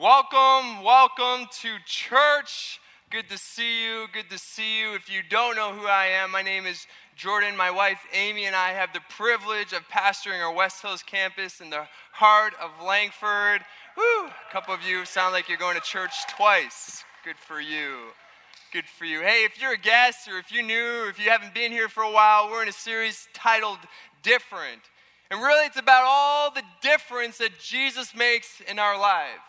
Welcome, welcome to church. Good to see you. Good to see you. If you don't know who I am, my name is Jordan. My wife Amy and I have the privilege of pastoring our West Hills campus in the heart of Langford. Woo! A couple of you sound like you're going to church twice. Good for you. Good for you. Hey, if you're a guest or if you're new, if you haven't been here for a while, we're in a series titled Different. And really, it's about all the difference that Jesus makes in our life.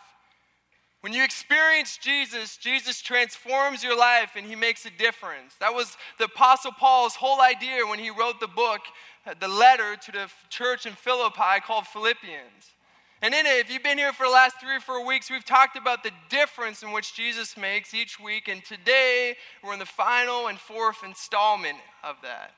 When you experience Jesus, Jesus transforms your life and he makes a difference. That was the Apostle Paul's whole idea when he wrote the book, the letter to the church in Philippi called Philippians. And in it, if you've been here for the last three or four weeks, we've talked about the difference in which Jesus makes each week. And today, we're in the final and fourth installment of that.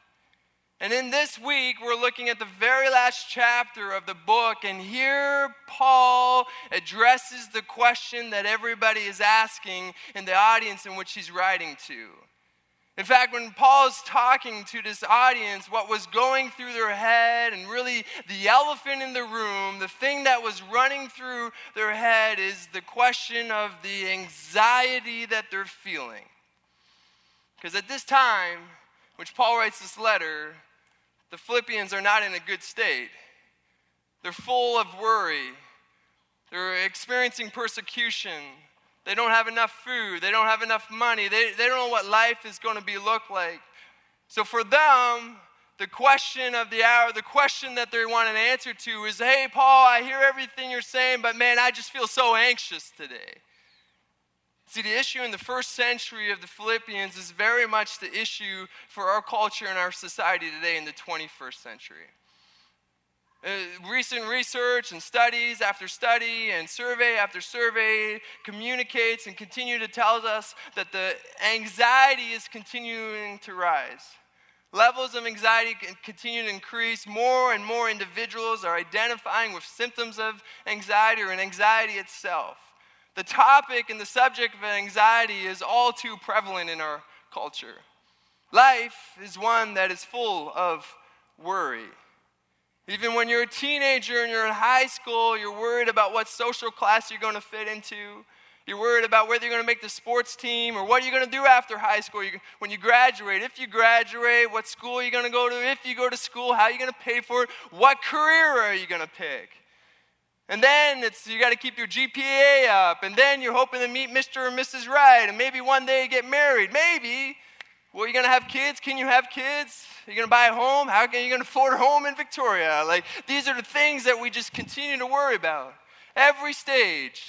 And in this week, we're looking at the very last chapter of the book, and here Paul addresses the question that everybody is asking in the audience in which he's writing to. In fact, when Paul's talking to this audience, what was going through their head, and really the elephant in the room, the thing that was running through their head is the question of the anxiety that they're feeling. Because at this time, which Paul writes this letter, the Philippians are not in a good state. They're full of worry. They're experiencing persecution. They don't have enough food. They don't have enough money. They, they don't know what life is going to be look like. So for them, the question of the hour, the question that they want an answer to is, hey, Paul, I hear everything you're saying, but man, I just feel so anxious today. See, the issue in the first century of the Philippians is very much the issue for our culture and our society today in the 21st century. Uh, recent research and studies after study and survey after survey communicates and continue to tell us that the anxiety is continuing to rise. Levels of anxiety continue to increase. More and more individuals are identifying with symptoms of anxiety or an anxiety itself. The topic and the subject of anxiety is all too prevalent in our culture. Life is one that is full of worry. Even when you're a teenager and you're in high school, you're worried about what social class you're going to fit into. You're worried about whether you're going to make the sports team or what are you going to do after high school when you graduate. If you graduate, what school are you going to go to? If you go to school, how are you going to pay for it? What career are you going to pick? And then it's you got to keep your GPA up. And then you're hoping to meet Mr. or Mrs. Right. And maybe one day get married. Maybe. Well, you're to have kids? Can you have kids? You're to buy a home? How are you to afford a home in Victoria? Like, these are the things that we just continue to worry about. Every stage.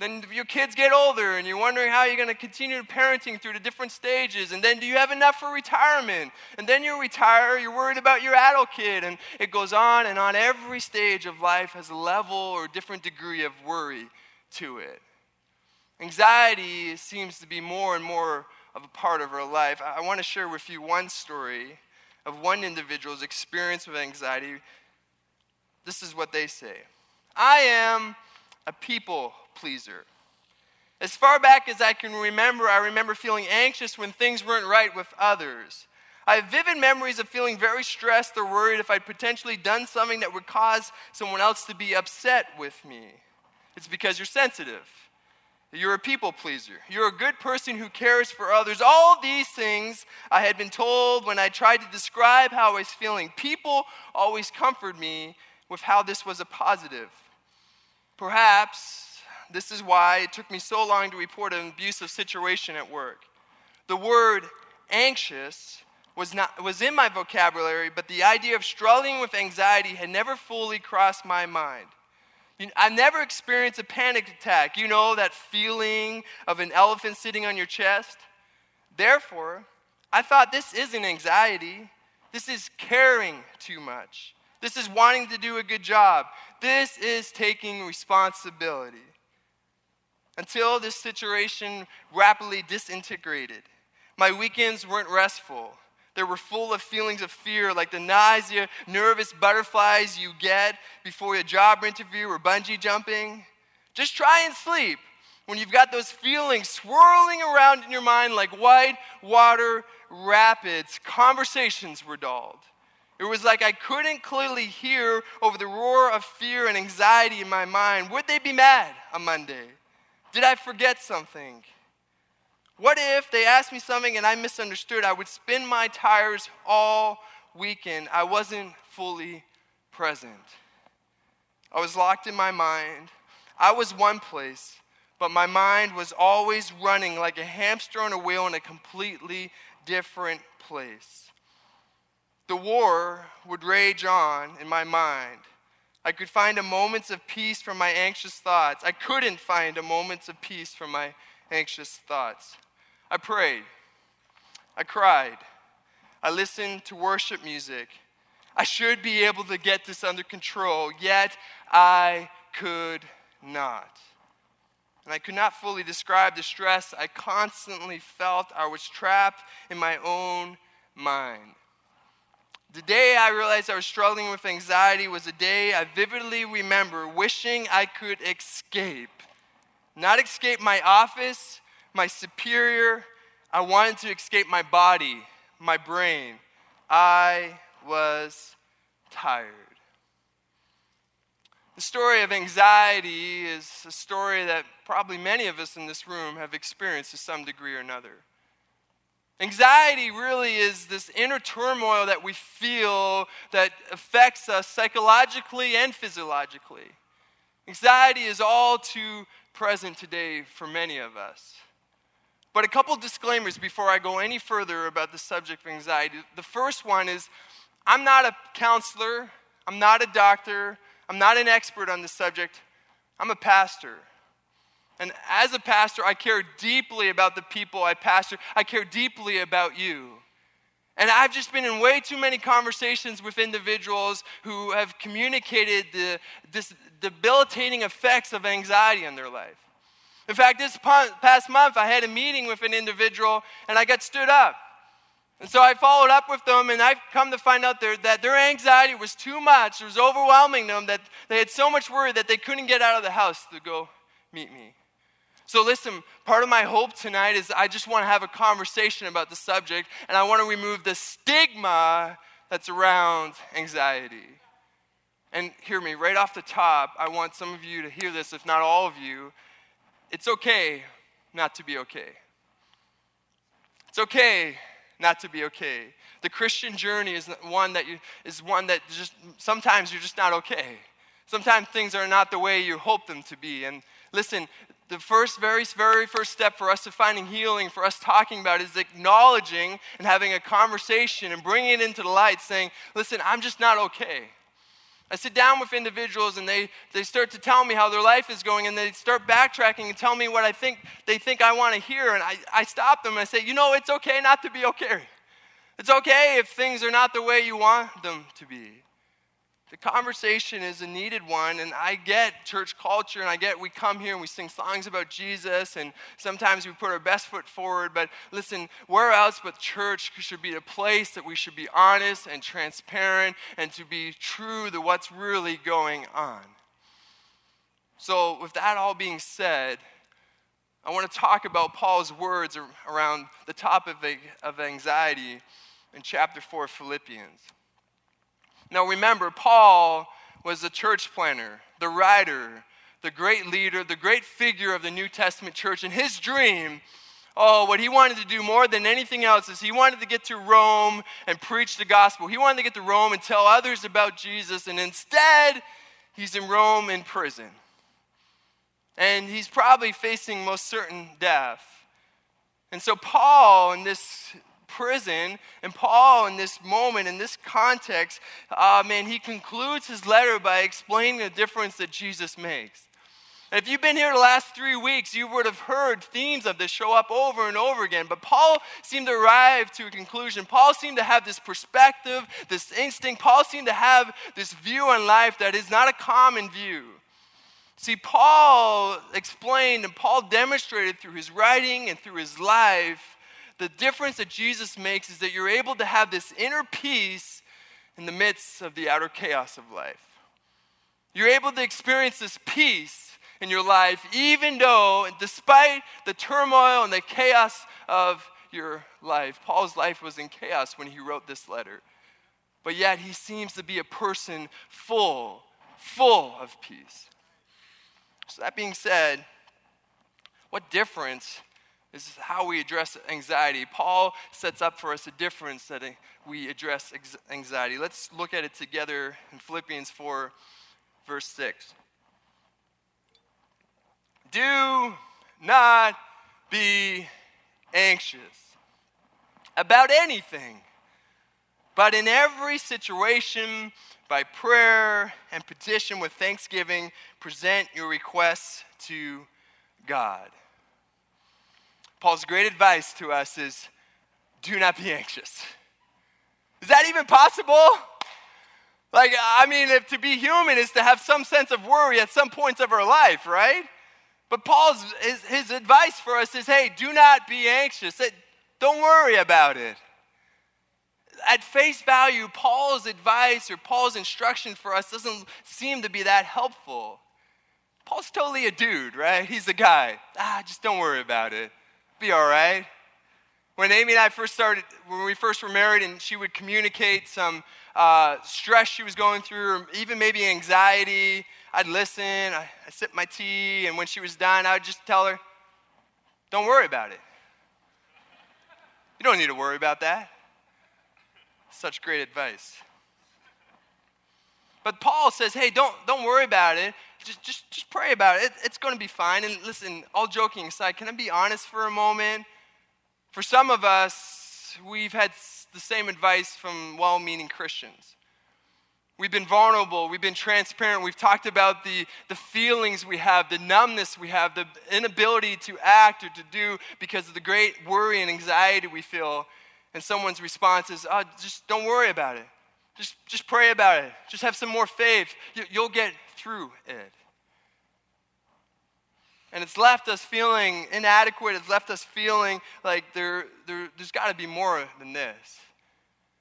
Then your kids get older and you're wondering how you're going to continue parenting through the different stages. And then do you have enough for retirement? And then you retire, you're worried about your adult kid. And it goes on and on. Every stage of life has a level or different degree of worry to it. Anxiety seems to be more and more of a part of our life. I want to share with you one story of one individual's experience with anxiety. This is what they say I am a people pleaser. As far back as I can remember, I remember feeling anxious when things weren't right with others. I have vivid memories of feeling very stressed or worried if I'd potentially done something that would cause someone else to be upset with me. It's because you're sensitive. You're a people pleaser. You're a good person who cares for others. All these things I had been told when I tried to describe how I was feeling. People always comfort me with how this was a positive. Perhaps this is why it took me so long to report an abusive situation at work. The word anxious was, not, was in my vocabulary, but the idea of struggling with anxiety had never fully crossed my mind. You I've never experienced a panic attack. You know that feeling of an elephant sitting on your chest? Therefore, I thought this isn't anxiety. This is caring too much. This is wanting to do a good job. This is taking responsibility until this situation rapidly disintegrated. My weekends weren't restful. They were full of feelings of fear, like the nausea, nervous butterflies you get before a job interview or bungee jumping. Just try and sleep when you've got those feelings swirling around in your mind like white water rapids. Conversations were dulled. It was like I couldn't clearly hear over the roar of fear and anxiety in my mind. Would they be mad on Monday? Did I forget something? What if they asked me something and I misunderstood? I would spin my tires all weekend. I wasn't fully present. I was locked in my mind. I was one place, but my mind was always running like a hamster on a wheel in a completely different place. The war would rage on in my mind. I could find a moments of peace from my anxious thoughts. I couldn't find a moments of peace from my anxious thoughts. I prayed. I cried. I listened to worship music. I should be able to get this under control, yet I could not. And I could not fully describe the stress I constantly felt. I was trapped in my own mind. The day I realized I was struggling with anxiety was a day I vividly remember wishing I could escape. Not escape my office, my superior. I wanted to escape my body, my brain. I was tired. The story of anxiety is a story that probably many of us in this room have experienced to some degree or another. Anxiety really is this inner turmoil that we feel that affects us psychologically and physiologically. Anxiety is all too present today for many of us. But a couple disclaimers before I go any further about the subject of anxiety. The first one is I'm not a counselor, I'm not a doctor, I'm not an expert on the subject, I'm a pastor. And as a pastor, I care deeply about the people I pastor. I care deeply about you. And I've just been in way too many conversations with individuals who have communicated the debilitating effects of anxiety in their life. In fact, this past month, I had a meeting with an individual and I got stood up. And so I followed up with them, and I've come to find out that their anxiety was too much. It was overwhelming them that they had so much worry that they couldn't get out of the house to go meet me. So, listen, part of my hope tonight is I just want to have a conversation about the subject, and I want to remove the stigma that's around anxiety. And hear me, right off the top, I want some of you to hear this, if not all of you. It's okay not to be okay. It's okay not to be okay. The Christian journey is one that you, is one that just sometimes you're just not okay. Sometimes things are not the way you hope them to be. And listen, the first, very, very first step for us to finding healing, for us talking about, is acknowledging and having a conversation and bringing it into the light, saying, Listen, I'm just not okay. I sit down with individuals and they, they start to tell me how their life is going and they start backtracking and tell me what I think they think I want to hear. And I, I stop them and I say, you know, it's okay not to be okay. It's okay if things are not the way you want them to be. The conversation is a needed one, and I get church culture, and I get we come here and we sing songs about Jesus, and sometimes we put our best foot forward. But listen, where else but church should be a place that we should be honest and transparent and to be true to what's really going on. So, with that all being said, I want to talk about Paul's words around the topic of anxiety in chapter 4 of Philippians. Now remember, Paul was the church planner, the writer, the great leader, the great figure of the New Testament church. And his dream, oh, what he wanted to do more than anything else is he wanted to get to Rome and preach the gospel. He wanted to get to Rome and tell others about Jesus. And instead, he's in Rome in prison. And he's probably facing most certain death. And so, Paul, in this prison. And Paul, in this moment, in this context, uh, man, he concludes his letter by explaining the difference that Jesus makes. If you've been here the last three weeks, you would have heard themes of this show up over and over again. But Paul seemed to arrive to a conclusion. Paul seemed to have this perspective, this instinct. Paul seemed to have this view on life that is not a common view. See, Paul explained and Paul demonstrated through his writing and through his life the difference that Jesus makes is that you're able to have this inner peace in the midst of the outer chaos of life. You're able to experience this peace in your life, even though, despite the turmoil and the chaos of your life, Paul's life was in chaos when he wrote this letter. But yet, he seems to be a person full, full of peace. So, that being said, What difference is how we address anxiety. Paul sets up for us a difference that we address anxiety. Let's look at it together in Philippians 4, verse 6. Do not be anxious about anything, but in every situation, by prayer and petition with thanksgiving, present your requests to God. Paul's great advice to us is do not be anxious. Is that even possible? Like, I mean, if to be human is to have some sense of worry at some points of our life, right? But Paul's his, his advice for us is hey, do not be anxious. Don't worry about it. At face value, Paul's advice or Paul's instruction for us doesn't seem to be that helpful. Paul's totally a dude, right? He's a guy. Ah, just don't worry about it be all right. When Amy and I first started, when we first were married, and she would communicate some uh, stress she was going through, or even maybe anxiety, I'd listen, I, I sip my tea, and when she was done, I would just tell her, Don't worry about it. You don't need to worry about that. Such great advice. But Paul says, hey, don't, don't worry about it. Just, just, just pray about it. it. It's going to be fine. And listen, all joking aside, can I be honest for a moment? For some of us, we've had the same advice from well meaning Christians. We've been vulnerable, we've been transparent, we've talked about the, the feelings we have, the numbness we have, the inability to act or to do because of the great worry and anxiety we feel. And someone's response is, oh, just don't worry about it. Just, just pray about it. Just have some more faith. You, you'll get through it. And it's left us feeling inadequate. It's left us feeling like there, there, there's got to be more than this.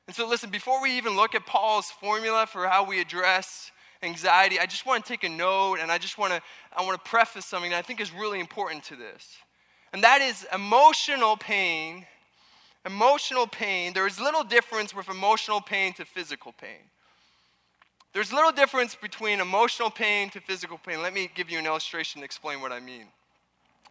And so, listen, before we even look at Paul's formula for how we address anxiety, I just want to take a note and I just want to, I want to preface something that I think is really important to this. And that is emotional pain emotional pain, there is little difference with emotional pain to physical pain. There's a little difference between emotional pain to physical pain. Let me give you an illustration to explain what I mean.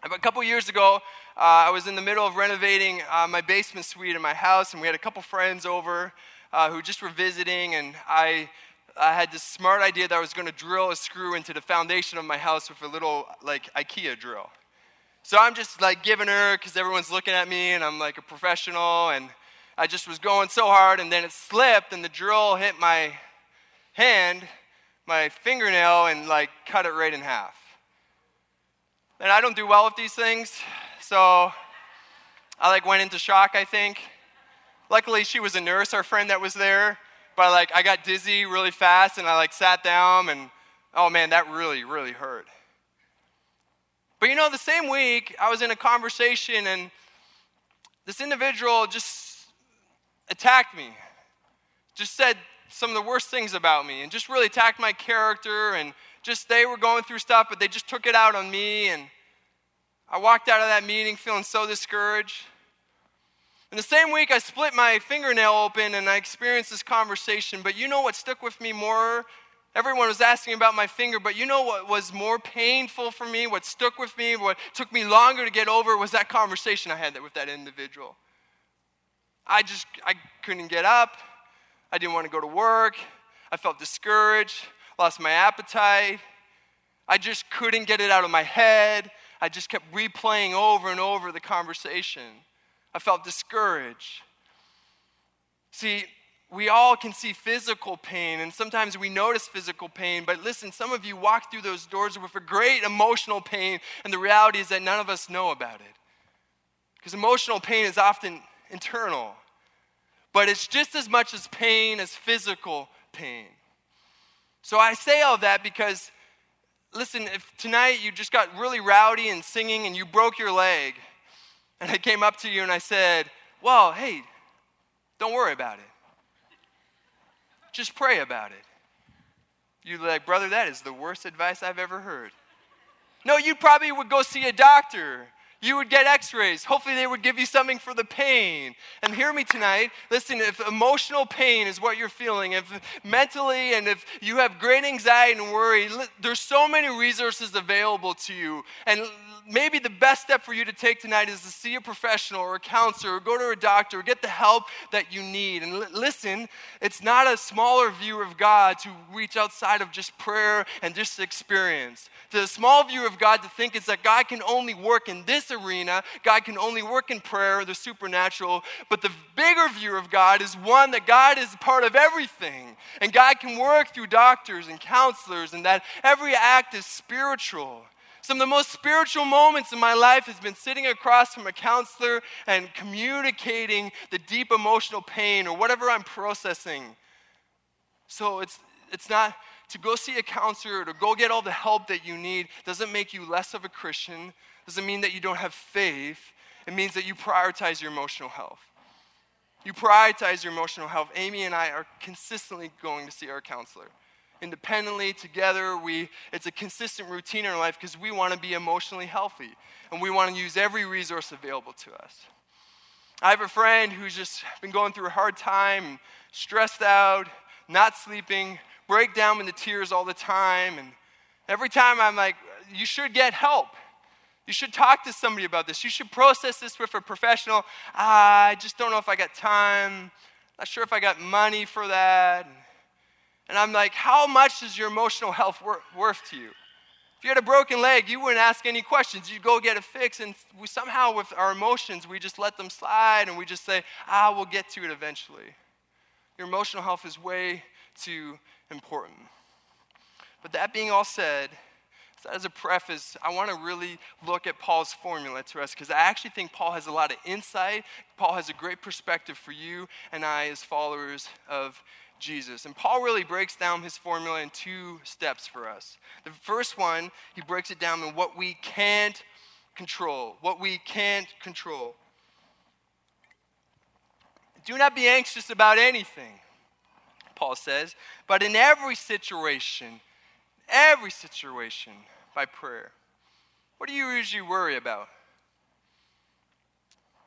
A couple years ago, uh, I was in the middle of renovating uh, my basement suite in my house, and we had a couple friends over uh, who just were visiting, and I, I had this smart idea that I was going to drill a screw into the foundation of my house with a little, like, IKEA drill. So I'm just like giving her because everyone's looking at me and I'm like a professional and I just was going so hard and then it slipped and the drill hit my hand, my fingernail, and like cut it right in half. And I don't do well with these things, so I like went into shock, I think. Luckily, she was a nurse, our friend that was there, but like I got dizzy really fast and I like sat down and oh man, that really, really hurt. But you know, the same week, I was in a conversation and this individual just attacked me, just said some of the worst things about me, and just really attacked my character. And just they were going through stuff, but they just took it out on me. And I walked out of that meeting feeling so discouraged. In the same week, I split my fingernail open and I experienced this conversation. But you know what stuck with me more Everyone was asking about my finger, but you know what was more painful for me, what stuck with me, what took me longer to get over was that conversation I had with that individual. I just I couldn't get up. I didn't want to go to work. I felt discouraged, lost my appetite. I just couldn't get it out of my head. I just kept replaying over and over the conversation. I felt discouraged. See, we all can see physical pain, and sometimes we notice physical pain. But listen, some of you walk through those doors with a great emotional pain, and the reality is that none of us know about it. Because emotional pain is often internal, but it's just as much as pain as physical pain. So I say all that because, listen, if tonight you just got really rowdy and singing and you broke your leg, and I came up to you and I said, Well, hey, don't worry about it just pray about it. You're like, brother, that is the worst advice I've ever heard. No, you probably would go see a doctor. You would get x rays. Hopefully, they would give you something for the pain. And hear me tonight. Listen, if emotional pain is what you're feeling, if mentally and if you have great anxiety and worry, there's so many resources available to you. And maybe the best step for you to take tonight is to see a professional or a counselor or go to a doctor or get the help that you need. And listen, it's not a smaller view of God to reach outside of just prayer and just experience. The small view of God to think is that God can only work in this arena, God can only work in prayer, the supernatural. But the bigger view of God is one that God is part of everything. And God can work through doctors and counselors, and that every act is spiritual. Some of the most spiritual moments in my life has been sitting across from a counselor and communicating the deep emotional pain or whatever I'm processing. So it's, it's not to go see a counselor or to go get all the help that you need doesn't make you less of a Christian, doesn't mean that you don't have faith. It means that you prioritize your emotional health. You prioritize your emotional health. Amy and I are consistently going to see our counselor independently, together. We, it's a consistent routine in our life because we want to be emotionally healthy and we want to use every resource available to us. I have a friend who's just been going through a hard time, stressed out, not sleeping, break down into tears all the time. And every time I'm like, you should get help. You should talk to somebody about this. You should process this with a professional. Ah, I just don't know if I got time. Not sure if I got money for that. And I'm like, how much is your emotional health worth to you? If you had a broken leg, you wouldn't ask any questions. You'd go get it fixed. And we somehow, with our emotions, we just let them slide and we just say, ah, we'll get to it eventually. Your emotional health is way too important. But that being all said, as a preface, I want to really look at Paul's formula to us because I actually think Paul has a lot of insight. Paul has a great perspective for you and I as followers of Jesus. And Paul really breaks down his formula in two steps for us. The first one, he breaks it down in what we can't control. What we can't control. Do not be anxious about anything, Paul says, but in every situation, every situation, by prayer. What do you usually worry about?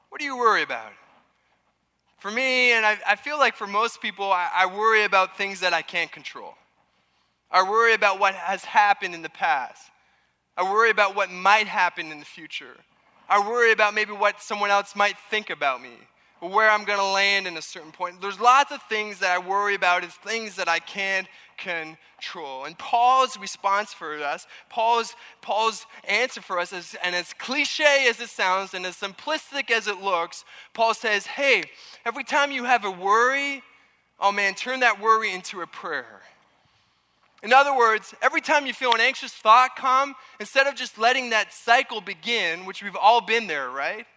What do you worry about? For me, and I, I feel like for most people, I, I worry about things that I can't control. I worry about what has happened in the past. I worry about what might happen in the future. I worry about maybe what someone else might think about me or where I'm going to land in a certain point. There's lots of things that I worry about as things that I can't control. And Paul's response for us, Paul's, Paul's answer for us, is, and as cliche as it sounds and as simplistic as it looks, Paul says, hey, every time you have a worry, oh man, turn that worry into a prayer. In other words, every time you feel an anxious thought come, instead of just letting that cycle begin, which we've all been there, right?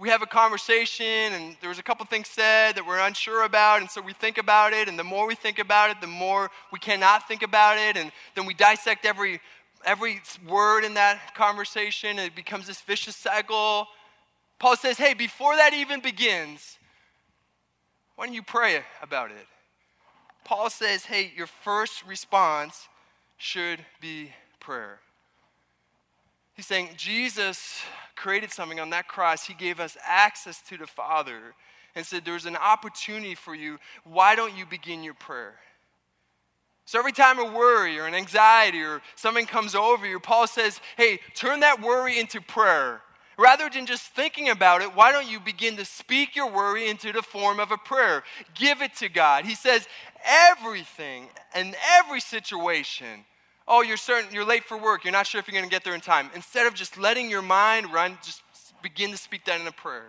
We have a conversation and there was a couple things said that we're unsure about and so we think about it and the more we think about it the more we cannot think about it and then we dissect every every word in that conversation and it becomes this vicious cycle. Paul says hey before that even begins why don't you pray about it? Paul says hey your first response should be prayer he's saying jesus created something on that cross, He gave us access to the Father and said, There's an opportunity for you. Why don't you begin your prayer? So every time a worry or an anxiety or something comes over you, Paul says, Hey, turn that worry into prayer. Rather than just thinking about it, why don't you begin to speak your worry into the form of a prayer? Give it to God. He says, everything and every situation oh, you're certain you're late for work, you're not sure if you're going to get there in time. Instead of just letting your mind run, just begin to speak that in a prayer.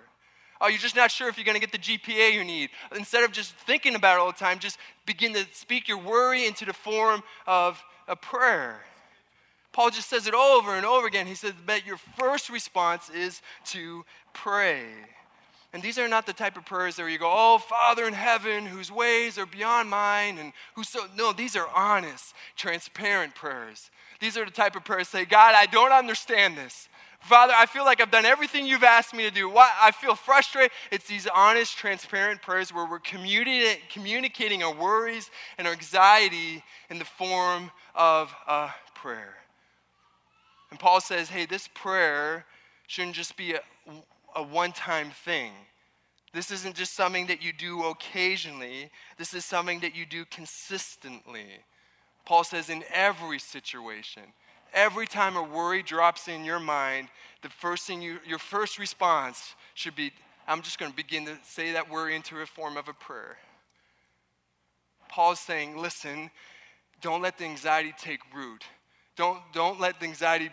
Oh, you're just not sure if you're going to get the GPA you need. Instead of just thinking about it all the time, just begin to speak your worry into the form of a prayer. Paul just says it over and over again. He says that your first response is to pray. And these are not the type of prayers where you go, Oh, Father in heaven, whose ways are beyond mine, and who so. No, these are honest, transparent prayers. These are the type of prayers say, God, I don't understand this. Father, I feel like I've done everything you've asked me to do. Why? I feel frustrated. It's these honest, transparent prayers where we're communicating, communicating our worries and our anxiety in the form of a prayer. And Paul says, hey, this prayer shouldn't just be a, a one time thing. This isn't just something that you do occasionally, this is something that you do consistently. Paul says, in every situation, every time a worry drops in your mind, the first thing you, your first response should be, I'm just going to begin to say that worry into a form of a prayer. Paul's saying, listen, don't let the anxiety take root. Don't, don't let the anxiety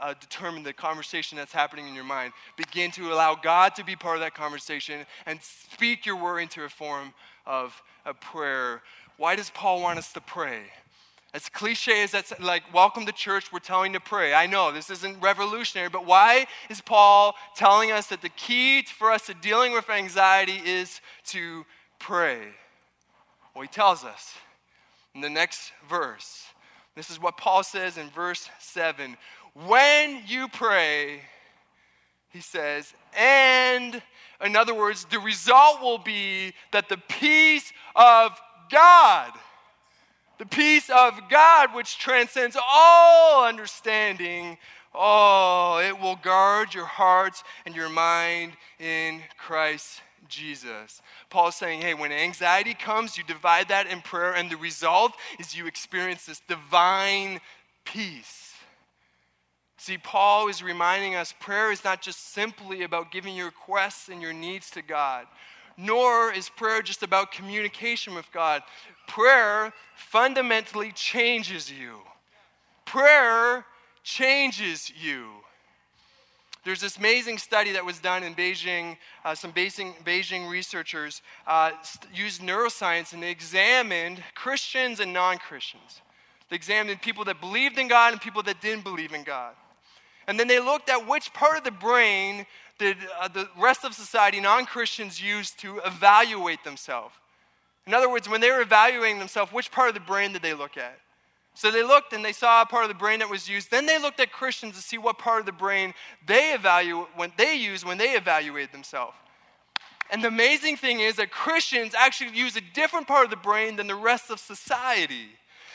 uh, determine the conversation that's happening in your mind. Begin to allow God to be part of that conversation and speak your worry into a form of a prayer. Why does Paul want us to pray? As cliche as that's like, welcome to church, we're telling to pray. I know this isn't revolutionary, but why is Paul telling us that the key for us to dealing with anxiety is to pray? Well, he tells us in the next verse. This is what Paul says in verse 7. When you pray, he says, and in other words, the result will be that the peace of God, the peace of God, which transcends all understanding, oh, it will guard your hearts and your mind in Christ Jesus. Paul is saying, hey, when anxiety comes, you divide that in prayer, and the result is you experience this divine peace. See, Paul is reminding us prayer is not just simply about giving your requests and your needs to God, nor is prayer just about communication with God. Prayer fundamentally changes you. Prayer changes you. There's this amazing study that was done in Beijing. Uh, some Beijing, Beijing researchers uh, used neuroscience and they examined Christians and non Christians. They examined people that believed in God and people that didn't believe in God. And then they looked at which part of the brain did uh, the rest of society, non Christians, use to evaluate themselves. In other words, when they were evaluating themselves, which part of the brain did they look at? So they looked and they saw a part of the brain that was used. Then they looked at Christians to see what part of the brain they evaluate when they use when they evaluate themselves. And the amazing thing is that Christians actually use a different part of the brain than the rest of society.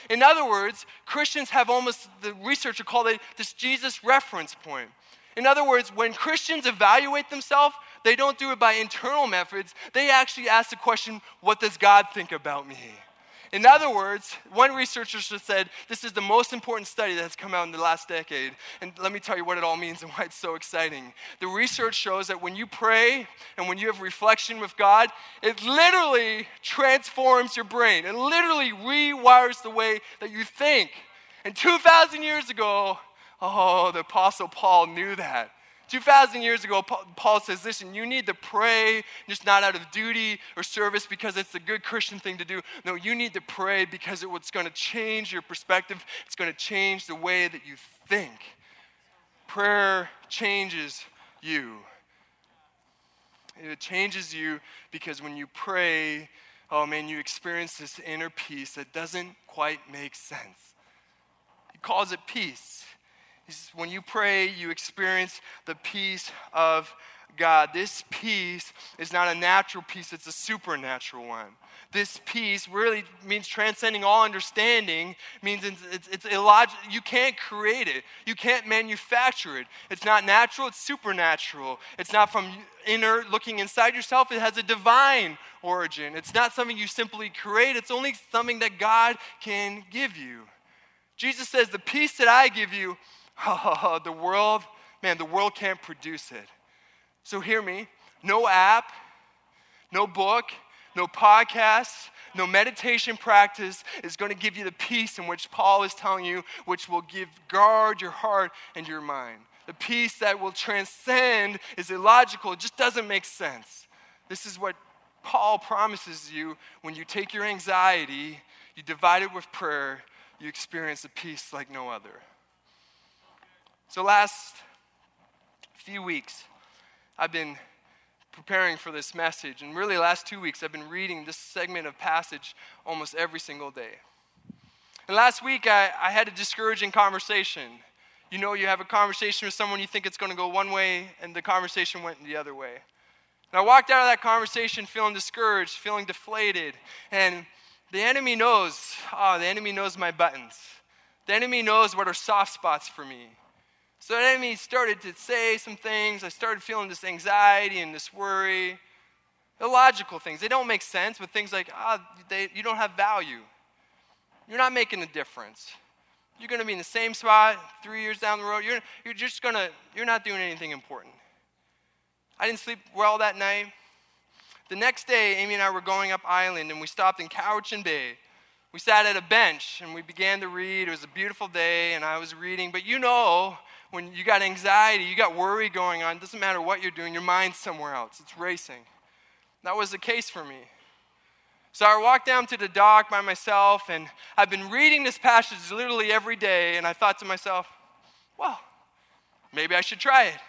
In other words, Christians have almost, the researcher called it this Jesus reference point. In other words, when Christians evaluate themselves, they don't do it by internal methods. They actually ask the question, What does God think about me? In other words, one researcher just said this is the most important study that has come out in the last decade. And let me tell you what it all means and why it's so exciting. The research shows that when you pray and when you have reflection with God, it literally transforms your brain. It literally rewires the way that you think. And 2,000 years ago, oh, the Apostle Paul knew that. 2,000 years ago, Paul says, listen, you need to pray just not out of duty or service because it's a good Christian thing to do. No, you need to pray because it's going to change your perspective, it's going to change the way that you think. Prayer changes you. It changes you because when you pray, oh man, you experience this inner peace that doesn't quite make sense. He calls it peace when you pray, you experience the peace of God. This peace is not a natural peace, it's a supernatural one. This peace really means transcending all understanding, means it's, it's, it's illogical. You can't create it, you can't manufacture it. It's not natural, it's supernatural. It's not from inner looking inside yourself, it has a divine origin. It's not something you simply create, it's only something that God can give you. Jesus says, The peace that I give you The world, man, the world can't produce it. So hear me no app, no book, no podcast, no meditation practice is going to give you the peace in which Paul is telling you, which will give guard your heart and your mind. The peace that will transcend is illogical, it just doesn't make sense. This is what Paul promises you when you take your anxiety, you divide it with prayer, you experience a peace like no other. So, last few weeks, I've been preparing for this message, and really, last two weeks, I've been reading this segment of passage almost every single day. And last week, I, I had a discouraging conversation. You know, you have a conversation with someone, you think it's going to go one way, and the conversation went the other way. And I walked out of that conversation feeling discouraged, feeling deflated, and the enemy knows, oh, the enemy knows my buttons. The enemy knows what are soft spots for me. So the enemy started to say some things. I started feeling this anxiety and this worry. Illogical things. They don't make sense, but things like, ah, oh, you don't have value. You're not making a difference. You're going to be in the same spot three years down the road. You're, you're just going to, you're not doing anything important. I didn't sleep well that night. The next day, Amy and I were going up island and we stopped in Cowichan Bay. We sat at a bench and we began to read. It was a beautiful day and I was reading. But you know, when you got anxiety, you got worry going on, it doesn't matter what you're doing, your mind's somewhere else. It's racing. That was the case for me. So I walked down to the dock by myself, and I've been reading this passage literally every day, and I thought to myself, well, maybe I should try it.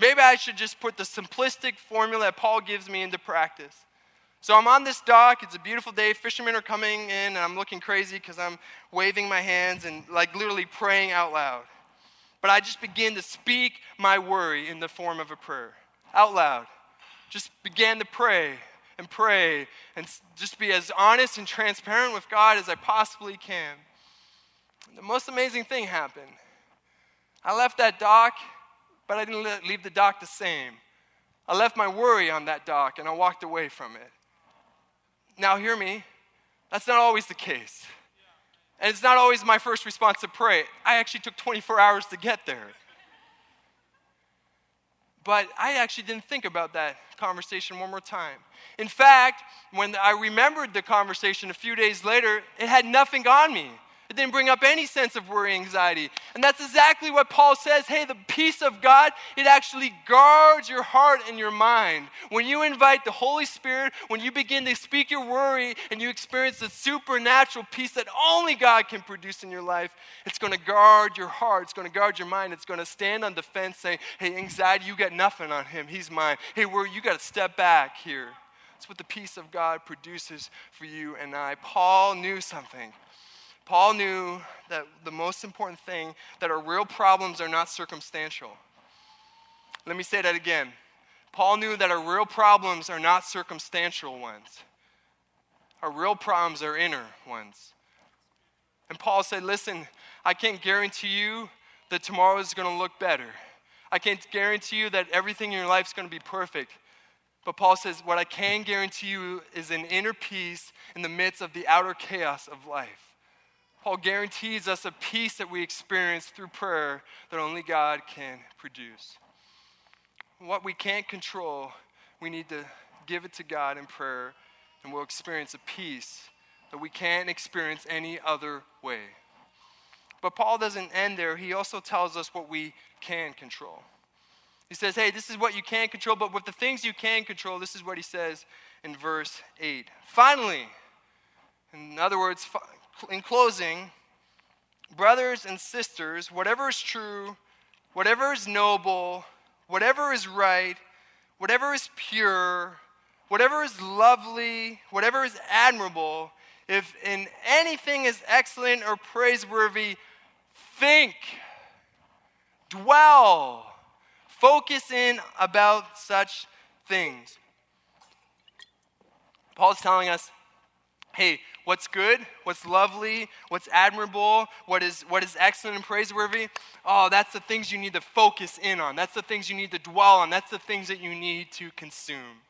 Maybe I should just put the simplistic formula that Paul gives me into practice. So I'm on this dock. It's a beautiful day. Fishermen are coming in, and I'm looking crazy because I'm waving my hands and like literally praying out loud. But I just begin to speak my worry in the form of a prayer out loud. Just began to pray and pray and just be as honest and transparent with God as I possibly can. The most amazing thing happened. I left that dock, but I didn't leave the dock the same. I left my worry on that dock and I walked away from it. Now, hear me, that's not always the case. And it's not always my first response to pray. I actually took 24 hours to get there. But I actually didn't think about that conversation one more time. In fact, when I remembered the conversation a few days later, it had nothing on me. It didn't bring up any sense of worry, anxiety. And that's exactly what Paul says. Hey, the peace of God, it actually guards your heart and your mind. When you invite the Holy Spirit, when you begin to speak your worry and you experience the supernatural peace that only God can produce in your life, it's going to guard your heart. It's going to guard your mind. It's going to stand on defense saying, hey, anxiety, you got nothing on him. He's mine. Hey, worry, you got to step back here. That's what the peace of God produces for you and I. Paul knew something. Paul knew that the most important thing that our real problems are not circumstantial. Let me say that again. Paul knew that our real problems are not circumstantial ones. Our real problems are inner ones. And Paul said, Listen, I can't guarantee you that tomorrow is going to look better. I can't guarantee you that everything in your life is going to be perfect. But Paul says, What I can guarantee you is an inner peace in the midst of the outer chaos of life. Paul guarantees us a peace that we experience through prayer that only God can produce. What we can't control, we need to give it to God in prayer, and we'll experience a peace that we can't experience any other way. But Paul doesn't end there. He also tells us what we can control. He says, hey, this is what you can control, but with the things you can control, this is what he says in verse 8. Finally, in other words, in closing, brothers and sisters, whatever is true, whatever is noble, whatever is right, whatever is pure, whatever is lovely, whatever is admirable, if in anything is excellent or praiseworthy, think, dwell, focus in about such things. Paul's telling us hey, what's good, what's lovely, what's admirable, what is, what is excellent and praiseworthy, oh, that's the things you need to focus in on. That's the things you need to dwell on. That's the things that you need to consume.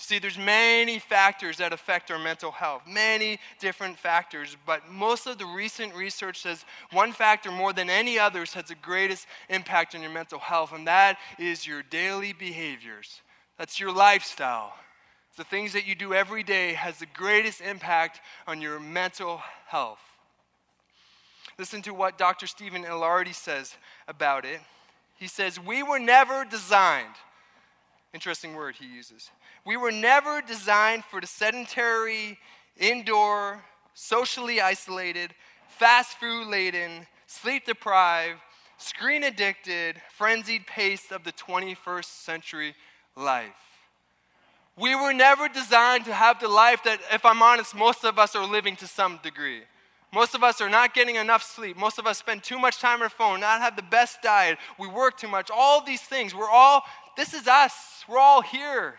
See, there's many factors that affect our mental health, many different factors, but most of the recent research says one factor more than any others has the greatest impact on your mental health, and that is your daily behaviors. That's your lifestyle the things that you do every day has the greatest impact on your mental health. Listen to what Dr. Stephen Ilardi says about it. He says, We were never designed, interesting word he uses. We were never designed for the sedentary, indoor, socially isolated, fast food laden, sleep deprived, screen addicted, frenzied pace of the 21st century life. We were never designed to have the life that, if I'm honest, most of us are living to some degree. Most of us are not getting enough sleep. Most of us spend too much time on our phone, not have the best diet. We work too much. All these things. We're all, this is us. We're all here.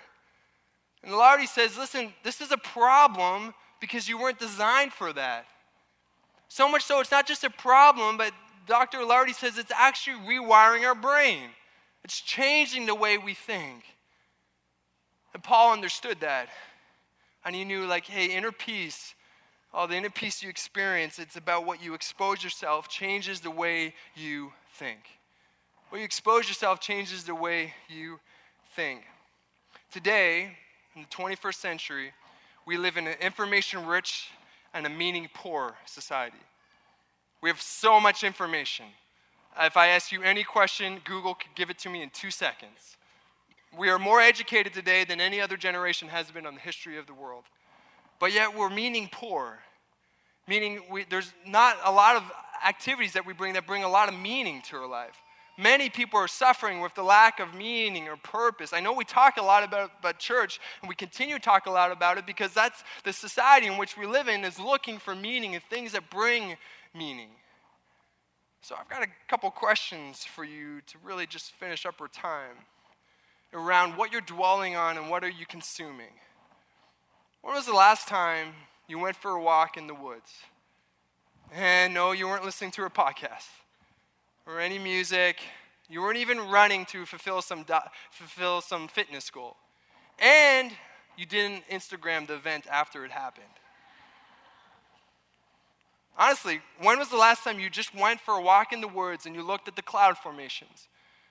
And Ilardi says, listen, this is a problem because you weren't designed for that. So much so, it's not just a problem, but Dr. Ilardi says it's actually rewiring our brain, it's changing the way we think. And Paul understood that. And he knew, like, hey, inner peace, all the inner peace you experience, it's about what you expose yourself, changes the way you think. What you expose yourself changes the way you think. Today, in the 21st century, we live in an information rich and a meaning poor society. We have so much information. If I ask you any question, Google could give it to me in two seconds. We are more educated today than any other generation has been on the history of the world. But yet we're meaning poor, meaning we, there's not a lot of activities that we bring that bring a lot of meaning to our life. Many people are suffering with the lack of meaning or purpose. I know we talk a lot about, about church, and we continue to talk a lot about it because that's the society in which we live in is looking for meaning and things that bring meaning. So I've got a couple questions for you to really just finish up our time around what you're dwelling on and what are you consuming. When was the last time you went for a walk in the woods? And no, you weren't listening to a podcast or any music. You weren't even running to fulfill some, fulfill some fitness goal. And you didn't Instagram the event after it happened. Honestly, when was the last time you just went for a walk in the woods and you looked at the cloud formations?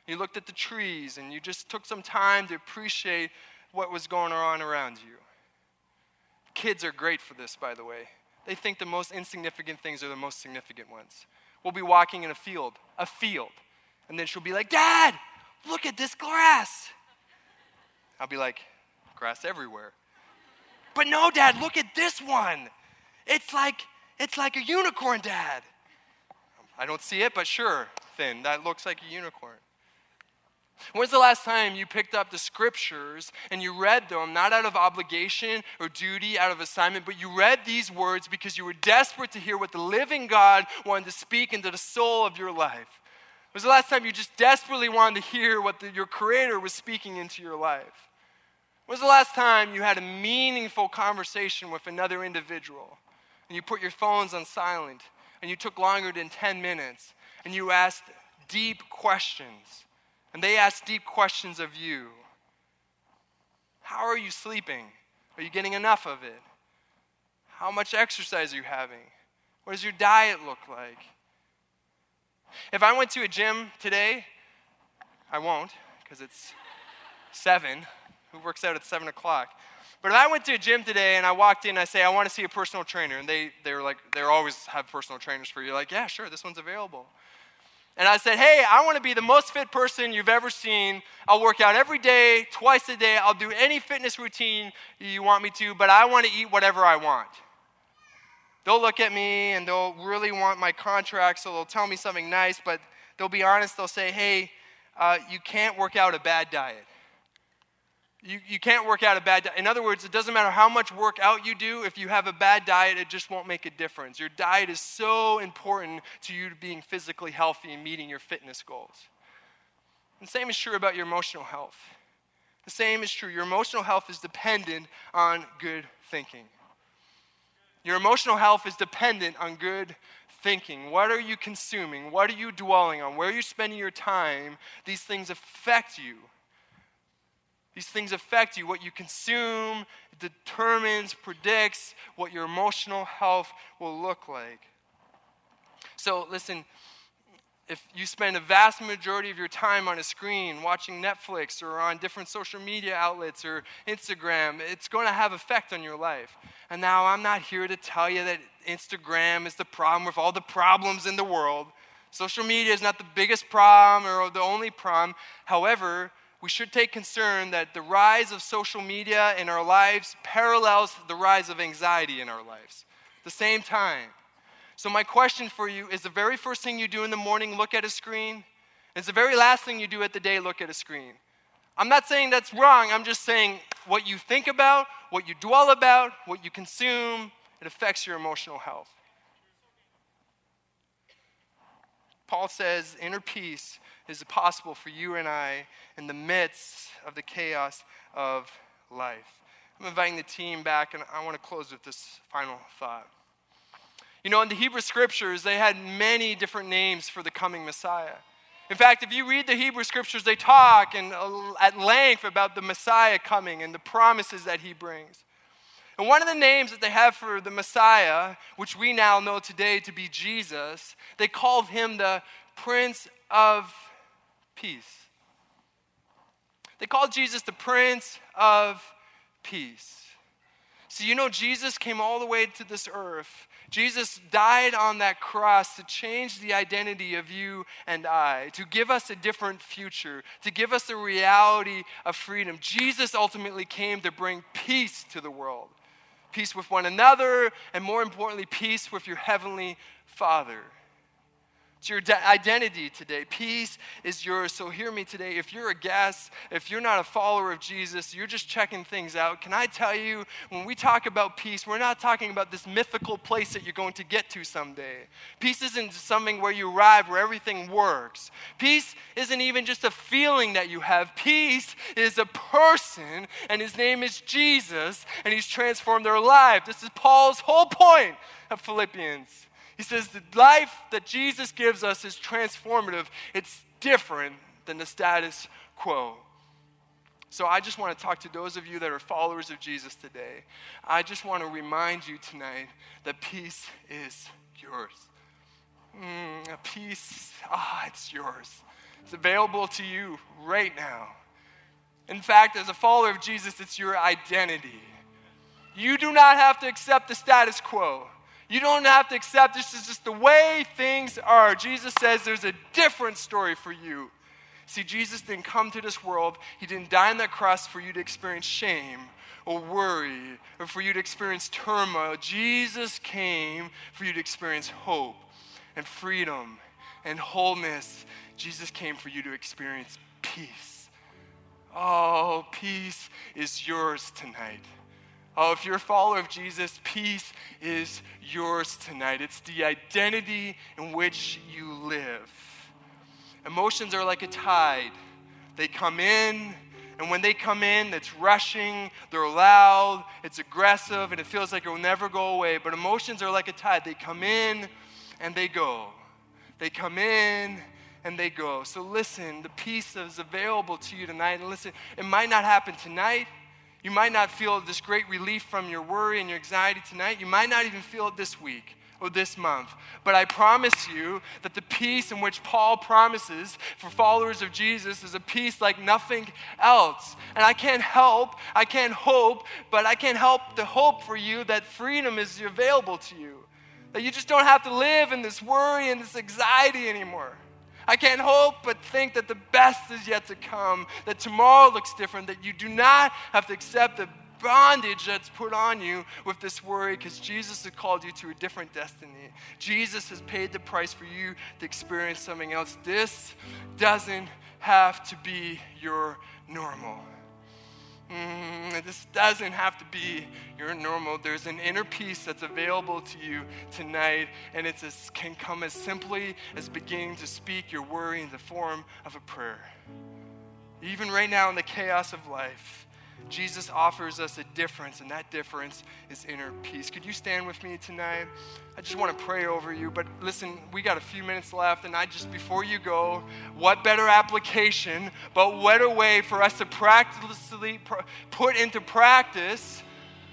You looked at the trees and you just took some time to appreciate what was going on around you. Kids are great for this, by the way. They think the most insignificant things are the most significant ones. We'll be walking in a field, a field, and then she'll be like, Dad, look at this grass. I'll be like, grass everywhere. But no, Dad, look at this one. It's like it's like a unicorn, Dad. I don't see it, but sure, Finn, that looks like a unicorn. When's the last time you picked up the scriptures and you read them, not out of obligation or duty, out of assignment, but you read these words because you were desperate to hear what the living God wanted to speak into the soul of your life? Was the last time you just desperately wanted to hear what the, your Creator was speaking into your life? When was the last time you had a meaningful conversation with another individual? and you put your phones on silent and you took longer than 10 minutes and you asked deep questions and they ask deep questions of you. How are you sleeping? Are you getting enough of it? How much exercise are you having? What does your diet look like? If I went to a gym today, I won't because it's seven. Who works out at seven o'clock? But if I went to a gym today and I walked in I say, I want to see a personal trainer, and they, they're like, they always have personal trainers for you. Like, yeah, sure, this one's available. And I said, hey, I want to be the most fit person you've ever seen. I'll work out every day, twice a day. I'll do any fitness routine you want me to, but I want to eat whatever I want. They'll look at me and they'll really want my contract, so they'll tell me something nice, but they'll be honest. They'll say, hey, uh, you can't work out a bad diet. You, you can't work out a bad diet. In other words, it doesn't matter how much workout you do, if you have a bad diet, it just won't make a difference. Your diet is so important to you being physically healthy and meeting your fitness goals. The same is true about your emotional health. The same is true. Your emotional health is dependent on good thinking. Your emotional health is dependent on good thinking. What are you consuming? What are you dwelling on? Where are you spending your time? These things affect you. These things affect you. What you consume determines, predicts what your emotional health will look like. So, listen, if you spend a vast majority of your time on a screen watching Netflix or on different social media outlets or Instagram, it's going to have effect on your life. And now I'm not here to tell you that Instagram is the problem with all the problems in the world. Social media is not the biggest problem or the only problem. However, we should take concern that the rise of social media in our lives parallels the rise of anxiety in our lives at the same time. So, my question for you is the very first thing you do in the morning look at a screen? Is the very last thing you do at the day look at a screen? I'm not saying that's wrong, I'm just saying what you think about, what you dwell about, what you consume, it affects your emotional health. Paul says inner peace is it possible for you and I in the midst of the chaos of life. I'm inviting the team back, and I want to close with this final thought. You know, in the Hebrew scriptures, they had many different names for the coming Messiah. In fact, if you read the Hebrew scriptures, they talk and uh, at length about the Messiah coming and the promises that he brings. And one of the names that they have for the Messiah, which we now know today to be Jesus, they called him the Prince of Peace. They called Jesus the Prince of Peace. So, you know, Jesus came all the way to this earth. Jesus died on that cross to change the identity of you and I, to give us a different future, to give us the reality of freedom. Jesus ultimately came to bring peace to the world peace with one another, and more importantly, peace with your heavenly Father. It's your identity today. Peace is yours. So, hear me today. If you're a guest, if you're not a follower of Jesus, you're just checking things out. Can I tell you, when we talk about peace, we're not talking about this mythical place that you're going to get to someday. Peace isn't something where you arrive where everything works. Peace isn't even just a feeling that you have. Peace is a person, and his name is Jesus, and he's transformed their life. This is Paul's whole point of Philippians. He says the life that Jesus gives us is transformative, it's different than the status quo. So I just want to talk to those of you that are followers of Jesus today. I just want to remind you tonight that peace is yours. Mm, peace, ah, it's yours. It's available to you right now. In fact, as a follower of Jesus, it's your identity. You do not have to accept the status quo. You don't have to accept this is just the way things are. Jesus says there's a different story for you. See, Jesus didn't come to this world, He didn't die on that cross for you to experience shame or worry or for you to experience turmoil. Jesus came for you to experience hope and freedom and wholeness. Jesus came for you to experience peace. Oh, peace is yours tonight. Oh, if you're a follower of Jesus, peace is yours tonight. It's the identity in which you live. Emotions are like a tide, they come in. And when they come in, it's rushing, they're loud, it's aggressive, and it feels like it will never go away. But emotions are like a tide. They come in and they go. They come in and they go. So listen, the peace is available to you tonight. And listen, it might not happen tonight, you might not feel this great relief from your worry and your anxiety tonight. You might not even feel it this week or this month. But I promise you that the peace in which Paul promises for followers of Jesus is a peace like nothing else. And I can't help, I can't hope, but I can't help to hope for you that freedom is available to you. That you just don't have to live in this worry and this anxiety anymore. I can't hope but think that the best is yet to come, that tomorrow looks different, that you do not have to accept the bondage that's put on you with this worry because Jesus has called you to a different destiny. Jesus has paid the price for you to experience something else. This doesn't have to be your normal. Mm, this doesn't have to be your normal. There's an inner peace that's available to you tonight, and it can come as simply as beginning to speak your worry in the form of a prayer. Even right now in the chaos of life, Jesus offers us a difference, and that difference is inner peace. Could you stand with me tonight? I just want to pray over you, but listen, we got a few minutes left, and I just, before you go, what better application, but what a way for us to practically put into practice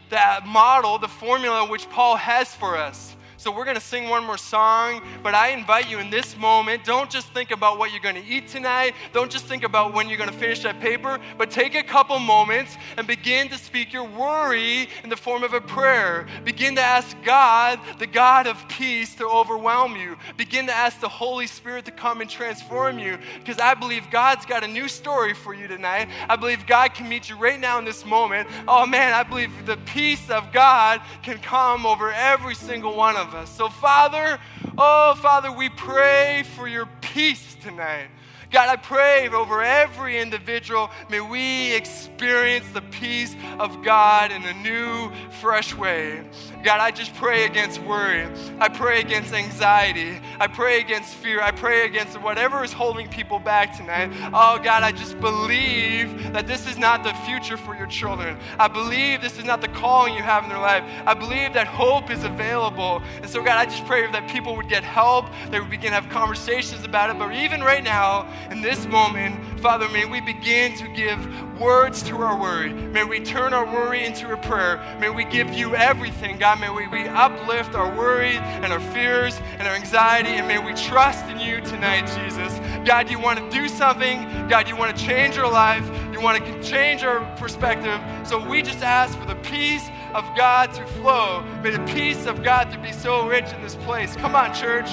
that model, the formula which Paul has for us. So we're going to sing one more song, but I invite you in this moment, don't just think about what you're going to eat tonight. Don't just think about when you're going to finish that paper, but take a couple moments and begin to speak your worry in the form of a prayer. Begin to ask God, the God of peace, to overwhelm you. Begin to ask the Holy Spirit to come and transform you because I believe God's got a new story for you tonight. I believe God can meet you right now in this moment. Oh man, I believe the peace of God can come over every single one of us us. So, Father, oh, Father, we pray for your peace tonight. God, I pray over every individual, may we experience the peace of God in a new, fresh way. God, I just pray against worry. I pray against anxiety. I pray against fear. I pray against whatever is holding people back tonight. Oh, God, I just believe that this is not the future for your children. I believe this is not the calling you have in their life. I believe that hope is available. And so, God, I just pray that people would get help, they would begin to have conversations about it. But even right now, in this moment, Father, may we begin to give words to our worry. May we turn our worry into a prayer. May we give you everything, God. May we, we uplift our worry and our fears and our anxiety, and may we trust in you tonight, Jesus. God, you want to do something. God, you want to change our life. You want to change our perspective. So we just ask for the peace of God to flow. May the peace of God to be so rich in this place. Come on, church.